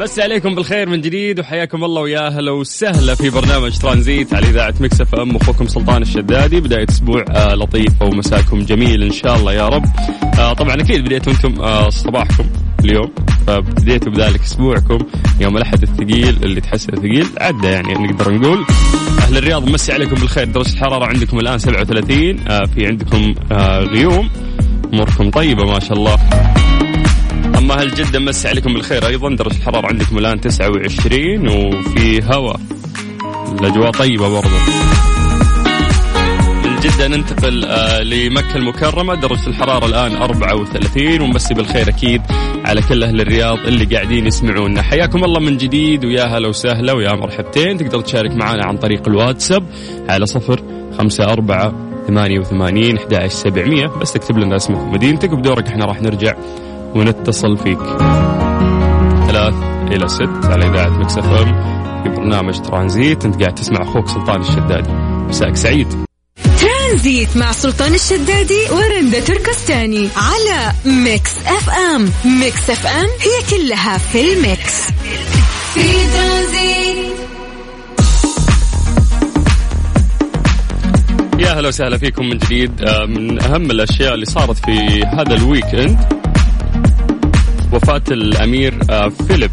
مسي عليكم بالخير من جديد وحياكم الله ويا أهلا وسهلا في برنامج ترانزيت على إذاعة Mix FM. أخوكم سلطان الشدادي بداية أسبوع آه لطيفه ومساكم جميل إن شاء الله يا رب. آه طبعا أكيد بديتوا أنتم آه صباحكم اليوم فبديتوا بذلك أسبوعكم يوم الأحد الثقيل اللي تحسه ثقيل عدى يعني نقدر نقول. أهل الرياض مسي عليكم بالخير درجة الحرارة عندكم الآن 37 آه في عندكم غيوم. أموركم طيبة ما شاء الله. أهل جده مسي عليكم بالخير. أيضا درجة الحرارة عندكم الآن 29 وفي هواء الأجواء طيبة برضه من جدة ننتقل آه لمكة المكرمة. درجة الحرارة الآن 34 ومسي بالخير أكيد على كل أهل الرياض اللي قاعدين يسمعونا. حياكم الله من جديد ويا هلا وسهلا ويا مرحبتين. تقدر تشارك معنا عن طريق الواتساب على صفر خمسة أربعة ثمانية وثمانين أحد سبعمية. بس تكتب لنا اسمك ومدينتك وبدورك إحنا راح نرجع ونتصل فيك. ثلاث إلى ست على إذاعة Mix FM. في برنامج ترانزيت. أنت قاعد تسمع أخوك سلطان الشدادي. مساك سعيد. ترانزيت مع سلطان الشدادي ورندا تركستاني على Mix FM. Mix FM هي كلها في ال Mix. في ترانزيت. يا هلا وسهلا فيكم من جديد. آه، من أهم الأشياء اللي صارت في هذا ال weekend. وفاة الأمير آه، فيليب.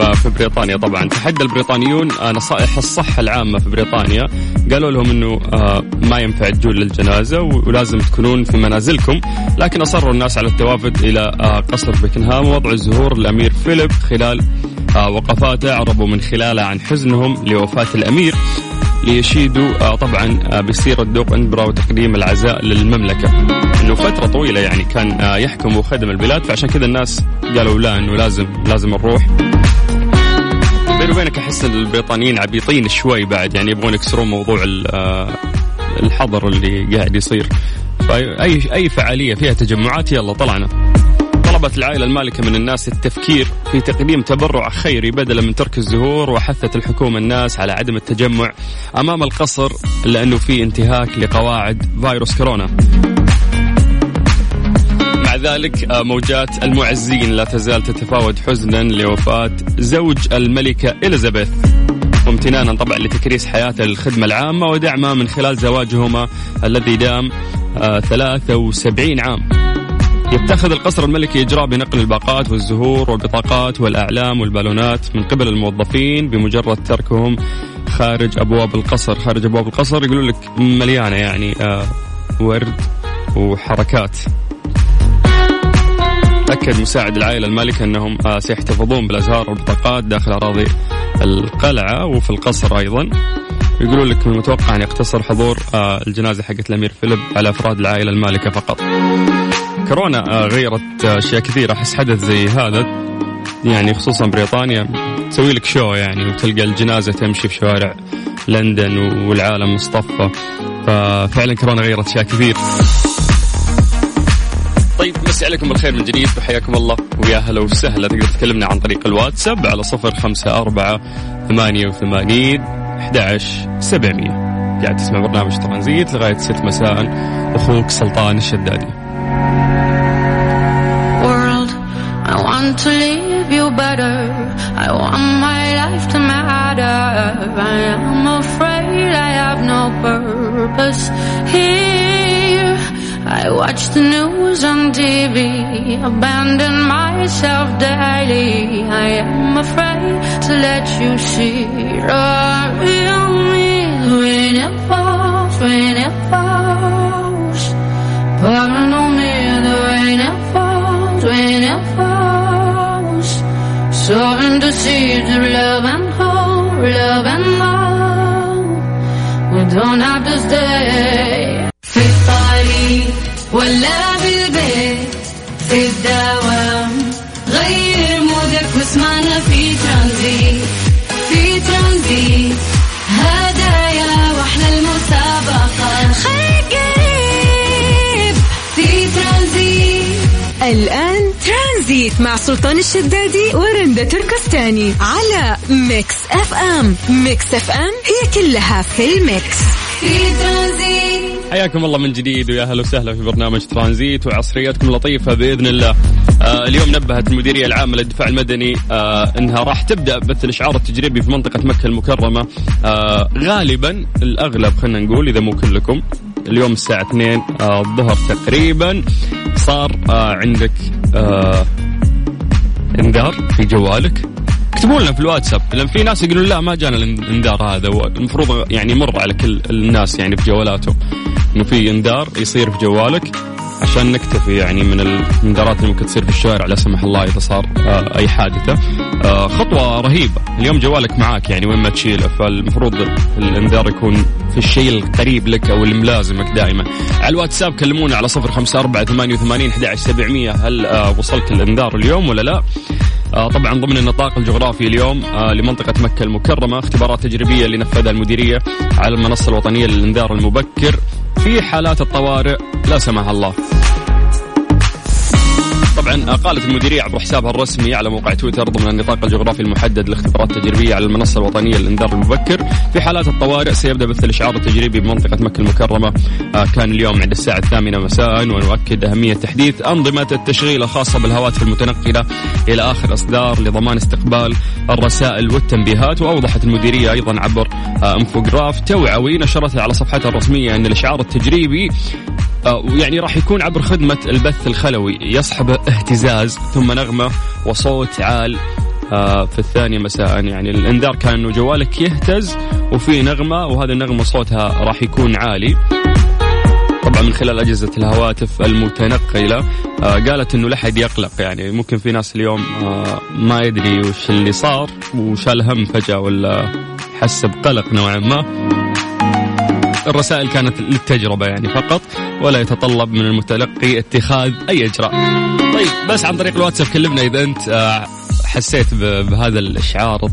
آه، في بريطانيا طبعا. تحدى البريطانيون آه، نصائح الصحة العامة في بريطانيا. قالوا لهم آه، ما ينفع تجون للجنازة ولازم تكونون في منازلكم. لكن أصروا الناس على التوافد آه، قصر بكنهام ووضع الزهور للامير فيليب خلال وقفاته. عربوا من خلالها عن حزنهم لوفاة الأمير. ليشيدوا آه، طبعا آه، بسيرة دوق اندبرا وتقديم العزاء للمملكة. إنه فترة طويلة يعني كان آه، يحكم وخدم البلاد فعشان كذا الناس قالوا لا إنه لازم لازم نروح بيني وبينك أحس إن البريطانيين عبيطين شوي بعد يعني يبغون يكسرون موضوع ال- الحظر اللي قاعد يصير. فأي أي فعالية فيها تجمعات يلا طلعنا. طلبت العائلة المالكة من الناس التفكير في تقديم تبرع خيري بدلا من ترك الزهور وحثت الحكومة الناس على عدم التجمع أمام القصر لأنه في انتهاك لقواعد فيروس كورونا. مع ذلك آه، موجات المعزين لا تزال تتفاوت حزنا لوفاة زوج الملكة إليزابيث. وامتنانا طبعا لتكريس حياته للخدمة العامة ودعمها من خلال زواجهما الذي دام آه، 73 عام. يتخذ القصر الملكي إجراء بنقل الباقات والزهور والبطاقات والأعلام والبالونات من قبل الموظفين بمجرد تركهم خارج أبواب القصر. خارج أبواب القصر يقولون لك مليانة يعني آه، ورد وحركات. أكد مساعد العائلة المالكة أنهم آه، سيحتفظون بالأزهار والبطاقات داخل أراضي القلعة وفي القصر أيضا. يقولون لك من المتوقع أن يقتصر حضور آه، الجنازة حقت الأمير فيليب على أفراد العائلة المالكة فقط. كورونا آه، غيرت آه، أشياء كثيرة. أحس حدث زي هذا يعني خصوصا بريطانيا تسوي لك شو يعني وتلقى الجنازة تمشي في شوارع لندن والعالم مصطفى. ففعلا كورونا غيرت أشياء كثير. طيب مسي عليكم بالخير من جديد. وحياكم الله ويا هلا وسهلا. تقدر تكلمنا عن طريق الواتساب على صفر خمسة أربعة ثمانية وثمانين أحد سبعمية. قاعد تسمع برنامج ترانزيت لغاية ست مساء. أخوك سلطان الشدادي. World. I want to leave you better. I want my life to matter. I am afraid I have no purpose here. I watch the news on TV, abandon myself daily. I am afraid to let you see the real me when it falls, when it falls. Seeds of love and hope, love and hope. We don't have to stay. ترانزيت مع سلطان الشدادي ورندا تركستاني على Mix FM. Mix FM هي كلها في ال Mix. في ترانزيت حياكم الله من جديد ويا أهلا وسهلا في برنامج ترانزيت وعصرياتكم لطيفة بإذن الله. آه اليوم نبهت المديرية العامة للدفاع المدني آه إنها راح تبدأ بث الإشعار التجريبي في منطقة مكة المكرمة. آه غالبا الأغلب خلينا نقول إذا مو كلكم اليوم الساعة 2 آه الظهر تقريبا صار آه عندك آه انذار في جوالك. اكتبوا لنا في الواتساب لأن في ناس يقولون لا ما جانا الانذار هذا. المفروض يعني يمر على كل الناس يعني في جوالاتهم. إنه في انذار يصير في جوالك. عشان نكتفي يعني من الانذارات اللي ممكن تصير في الشارع لا سمح الله إذا صار آه أي حادثة. آه خطوة رهيبة. اليوم جوالك معاك يعني وين ما تشيله. فالمفروض الانذار يكون في الشيء القريب لك أو الملازمك دائما. على الواتساب كلمونا على صفر خمسة أربعة ثمانية وثمانين سبعمية. هل آه وصلك الانذار اليوم ولا لا؟ طبعا ضمن النطاق الجغرافي اليوم لمنطقة مكة المكرمة اختبارات تجريبية اللي نفذها المديرية على المنصة الوطنية للإنذار المبكر. في حالات الطوارئ لا سمح الله. طبعا قالت المديرية عبر حسابها الرسمي على موقع تويتر ضمن النطاق الجغرافي المحدد لاختبارات التجريبيه على المنصة الوطنية للإنذار المبكر. في حالات الطوارئ سيبدأ بث الاشعار التجريبي بمنطقة مكة المكرمة. آه كان اليوم عند الساعة الثامنة مساء ونؤكد أهمية تحديث أنظمة التشغيل الخاصة بالهواتف المتنقلة إلى آخر إصدار لضمان استقبال الرسائل والتنبيهات. وأوضحت المديرية أيضا عبر آه إنفوجراف توعوي نشرتها على صفحتها الرسمية أن الإشعار التجريبي يعني راح يكون عبر خدمة البث الخلوي. يصحب اهتزاز ثم نغمة وصوت عال آه، في الثانية مساء. يعني الإنذار كان إنه جوالك يهتز وفي نغمة وهذه النغمة صوتها راح يكون عالي. طبعا من خلال أجهزة الهواتف المتنقلة آه قالت إنه لا حد يقلق. يعني ممكن في ناس اليوم آه ما يدري وش اللي صار وشال هم فجأة ولا حس بقلق نوعا ما. الرسائل كانت للتجربة يعني فقط. ولا يتطلب من المتلقي اتخاذ أي إجراء. طيب بس عن طريق الواتساب كلمنا إذا أنت آه، حسيت بهذا الإشعار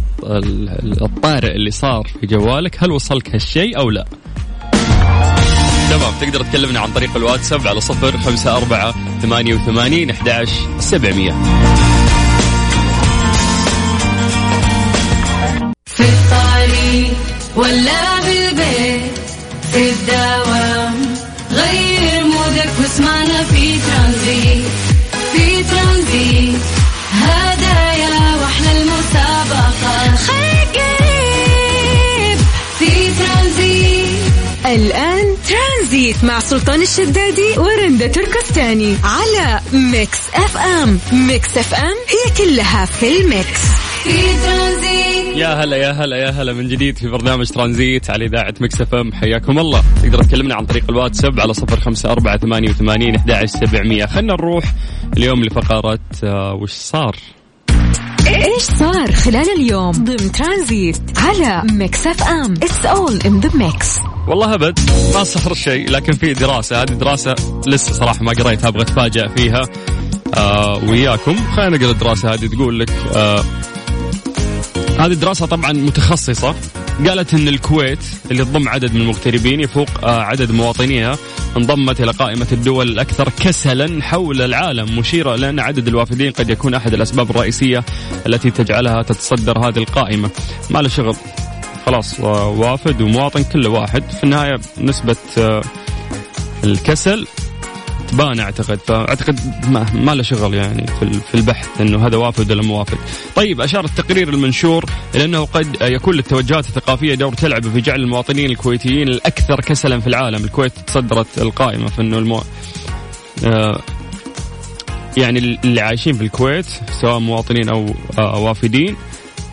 الطارئ اللي صار في جوالك هل وصلك هالشيء أو لا؟ تمام تقدر تكلمنا عن طريق الواتساب على صفر خمسة أربعة ثمانية وثمانين أحد سبعمية. في الطريق ولا بالبيت في الدوام mood ك واسمعنا في ترانزيت في ترانزيت. هدايا واحلى المسابقة خليك قريب. في ترانزيت. الآن ترانزيت مع سلطان الشدادي ورندا تركستاني على Mix FM. Mix FM هي كلها في ال Mix. في ترانزيت. يا هلا يا هلا يا هلا من جديد في برنامج ترانزيت على إذاعة Mix FM. حياكم الله. تقدر تكلمنا عن طريق الواتساب على صفر خمسة أربعة ثمانية وثمانين أحد سبعمية. خلنا نروح اليوم لفقرة آه وش صار؟ إيش صار خلال اليوم ضمن ترانزيت على Mix FM؟ It's all in the Mix والله أبد ما صار شيء لكن في دراسة. هذه دراسة لسه صراحة ما قريتها أبغى اتفاجئ فيها. آه وياكم. خلينا نقرأ الدراسة هذه تقول لك آه هذه الدراسة طبعا متخصصة. قالت إن الكويت اللي تضم عدد من المغتربين يفوق آه، عدد مواطنيها انضمت إلى قائمة الدول الأكثر كسلا حول العالم مشيرة إلى أن عدد الوافدين قد يكون أحد الأسباب الرئيسية التي تجعلها تتصدر هذه القائمة. ما له شغل. خلاص وافد ومواطن كل واحد. في النهاية نسبة آه، الكسل تبان أعتقد فاعتقد ما, ما له شغل يعني في في البحث إنه هذا وافد ولا مو وافد. طيب اشار التقرير المنشور إلى أنه قد يكون للتوجهات الثقافية دور تلعب في جعل المواطنين الكويتيين الأكثر كسلا في العالم، الكويت تصدرت القائمة في إنه المو... آه يعني اللي عايشين في الكويت سواء مواطنين أو آه وافدين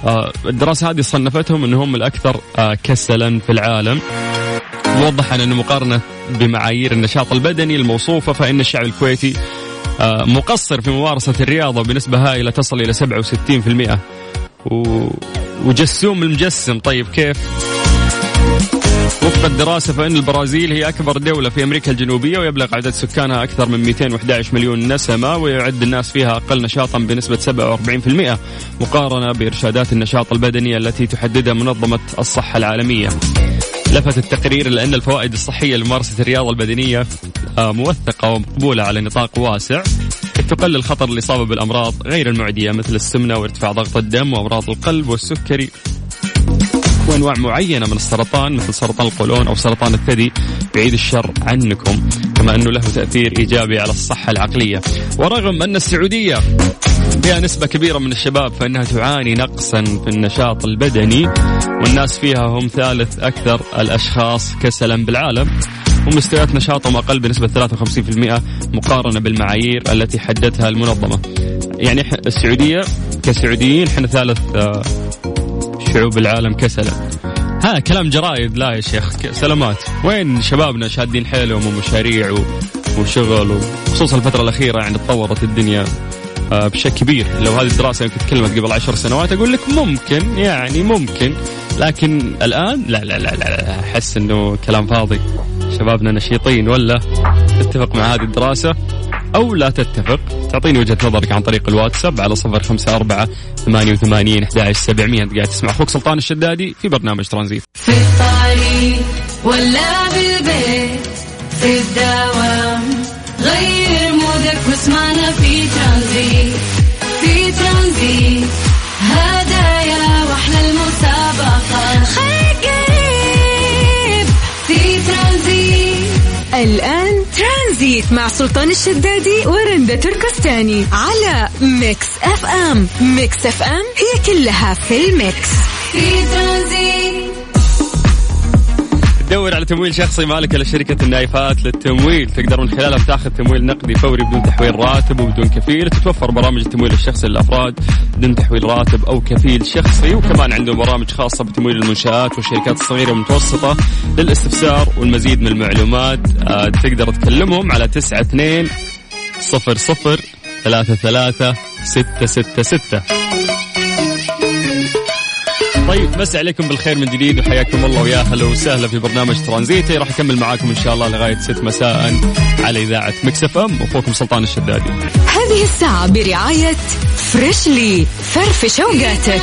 آه الدراسة هذه صنفتهم إنهم الأكثر آه كسلا في العالم. موضح أن مقارنة بمعايير النشاط البدني الموصوفة فإن الشعب الكويتي آه، مقصر في ممارسة الرياضة بنسبة هائلة تصل إلى 67% و... وجسوم المجسم طيب كيف؟ وفق الدراسة فإن البرازيل هي أكبر دولة في أمريكا الجنوبية ويبلغ عدد سكانها أكثر من 211 مليون نسمة ويعد الناس فيها أقل نشاطا بنسبة 47% مقارنة بإرشادات النشاط البدني التي تحددها منظمة الصحة العالمية. لفت التقرير لأن الفوائد الصحية لممارسة الرياضة البدنية آه، موثقة ومقبولة على نطاق واسع. تقلل خطر الإصابة بالأمراض غير المعدية مثل السمنة وارتفاع ضغط الدم وأمراض القلب والسكري. وأنواع معينة من السرطان مثل سرطان القولون أو سرطان الثدي بعيد الشر عنكم كما أنه له تأثير إيجابي على الصحة العقلية. ورغم أن السعودية فيها نسبة كبيرة من الشباب فإنها تعاني نقصا في النشاط البدني والناس فيها هم ثالث أكثر الأشخاص كسلا بالعالم. ومستويات نشاطهم أقل بنسبة 53% مقارنة بالمعايير التي حددتها المنظمة. يعني السعودية كسعوديين إحنا ثالث آه، شعوب العالم كسلا. ها كلام جرايد لا يا شيخ سلامات. وين شبابنا شادين حيلهم ومشاريع وشغل وخصوصا الفترة الأخيرة يعني تطورت الدنيا. بشكل كبير. لو هذه الدراسة يمكن تكلمت قبل عشر سنوات أقول لك ممكن يعني ممكن. لكن الآن لا لا لا لا أحس أنه كلام فاضي. شبابنا نشيطين ولا تتفق مع هذه الدراسة أو لا تتفق. تعطيني وجهة نظرك عن طريق الواتساب على صفر خمسة أربعة ثمانية وثمانين أحد سبعمية أنت قاعد تسمع أخوك سلطان الشدادي في برنامج ترانزيت. في الطريق ولا بالبيت في الدوام. ترانزيت هدايا واحلى المسابقة. خليك قريب في ترانزيت. الآن ترانزيت مع سلطان الشدادي ورندا تركستاني على Mix FM. Mix FM هي كلها في ال Mix. في ترانزيت. تدور على تمويل شخصي ما لك إلا شركة النايفات للتمويل. تقدر من خلالها تاخذ تمويل نقدي فوري بدون تحويل راتب وبدون كفيل. تتوفر برامج التمويل الشخصي للأفراد بدون تحويل راتب أو كفيل شخصي. وكمان عندهم برامج خاصة بتمويل المنشآت والشركات الصغيرة والمتوسطة للاستفسار والمزيد من المعلومات. آه، تقدر تكلمهم على تسعة اثنين صفر صفر ثلاثة ثلاثة ستة ستة ستة. طيب مسي عليكم بالخير من جديد وحياكم الله ويا أهلا وسهلا في برنامج ترانزيت اللي راح أكمل معاكم إن شاء الله لغاية 6 مساء على إذاعة Mix FM. واخوكم سلطان الشدادي. هذه الساعة برعاية Freshly فرفش اوقاتك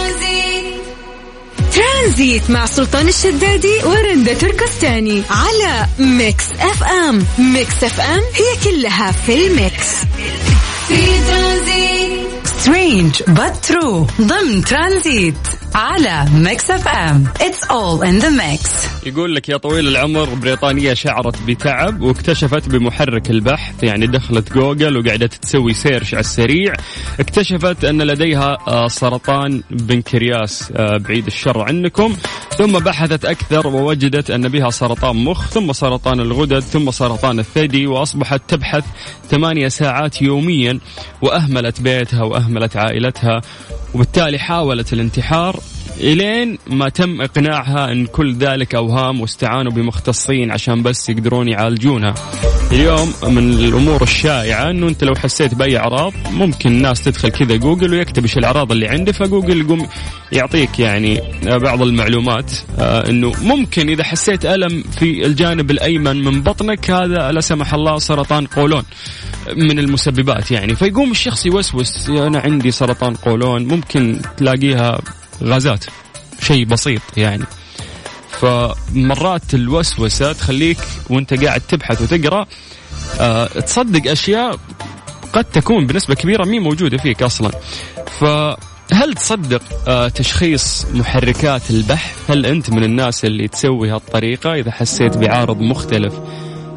ترانزيت مع سلطان الشدادي ورندا تركستاني على Mix FM. Mix FM هي كلها في ال Mix. في ترانزيت. Strange but true. ضمن ترانزيت. على Mix FM. It's all in the Mix يقول لك يا طويل العمر بريطانية شعرت بتعب واكتشفت بمحرك البحث يعني دخلت جوجل وقعدت تسوي search على السريع. اكتشفت أن لديها آه، سرطان بنكرياس آه، بعيد الشر عنكم. ثم بحثت أكثر ووجدت أن بها سرطان مخ ثم سرطان الغدد ثم سرطان الثدي وأصبحت تبحث ثمانية ساعات يوميا وأهملت بيتها وأهملت عائلتها. وبالتالي حاولت الانتحار إلين ما تم إقناعها إن كل ذلك أوهام واستعانوا بمختصين عشان بس يقدرون يعالجونها. اليوم من الأمور الشائعة إنه أنت لو حسيت بأي أعراض ممكن الناس تدخل كذا جوجل ويكتب إيش الأعراض اللي عنده فجوجل يقوم يعطيك يعني بعض المعلومات آه، إنه ممكن إذا حسيت ألم في الجانب الأيمن من بطنك هذا لا سمح الله سرطان قولون من المسببات يعني فيقوم الشخص يوسوس أنا عندي سرطان قولون ممكن تلاقيها غازات. شيء بسيط يعني. فمرات الوسوسة تخليك وانت قاعد تبحث وتقرأ أه تصدق أشياء قد تكون بنسبة كبيرة مي موجودة فيك أصلا. فهل تصدق أه تشخيص محركات البحث؟ هل أنت من الناس اللي تسوي هالطريقة؟ إذا حسيت بعارض مختلف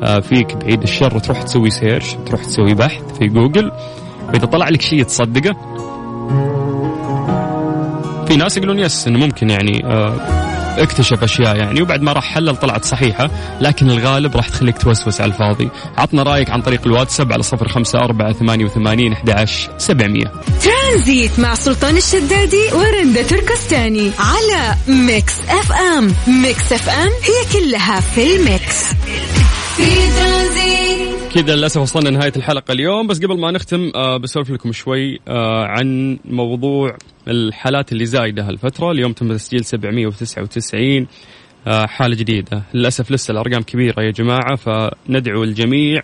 أه فيك بعيد الشر وتروح تسوي search تروح تسوي بحث في جوجل وإذا طلع لك شيء تصدقه؟ في ناس يقولون yes إنه ممكن يعني آه اكتشف أشياء يعني وبعد ما راح حلل طلعت صحيحة لكن الغالب راح تخليك توسوس على الفاضي. عطنا رأيك عن طريق الواتساب على صفر خمسة أربعة ثمانية وثمانين أحد سبعمية. ترانزيت مع سلطان الشدادي ورندا تركستاني على Mix FM. Mix FM هي كلها في ال Mix. في ترانزيت. كذا للأسف وصلنا نهايه الحلقة اليوم بس قبل ما نختم آه بسولف لكم شوي آه عن موضوع الحالات اللي زايدة هالفترة. اليوم تم تسجيل 799 آه، حالة جديدة. للأسف لسه الأرقام كبيرة يا جماعة فندعو الجميع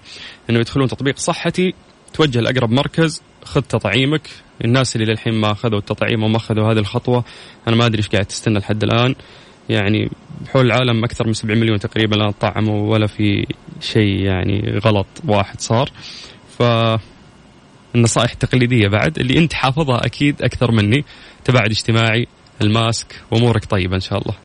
أنه يدخلون تطبيق صحتي توجه لأقرب مركز خذ تطعيمك. الناس اللي للحين ما أخذوا التطعيم وما أخذوا هذه الخطوة أنا ما أدري إيش قاعد تستنى لحد الآن. يعني بحول العالم أكثر من 70 مليون تقريبا الآن طعموا ولا في شيء يعني غلط واحد صار. ف النصائح التقليدية بعد اللي أنت حافظها أكيد أكثر مني. تباعد اجتماعي الماسك وأمورك طيبة إن شاء الله.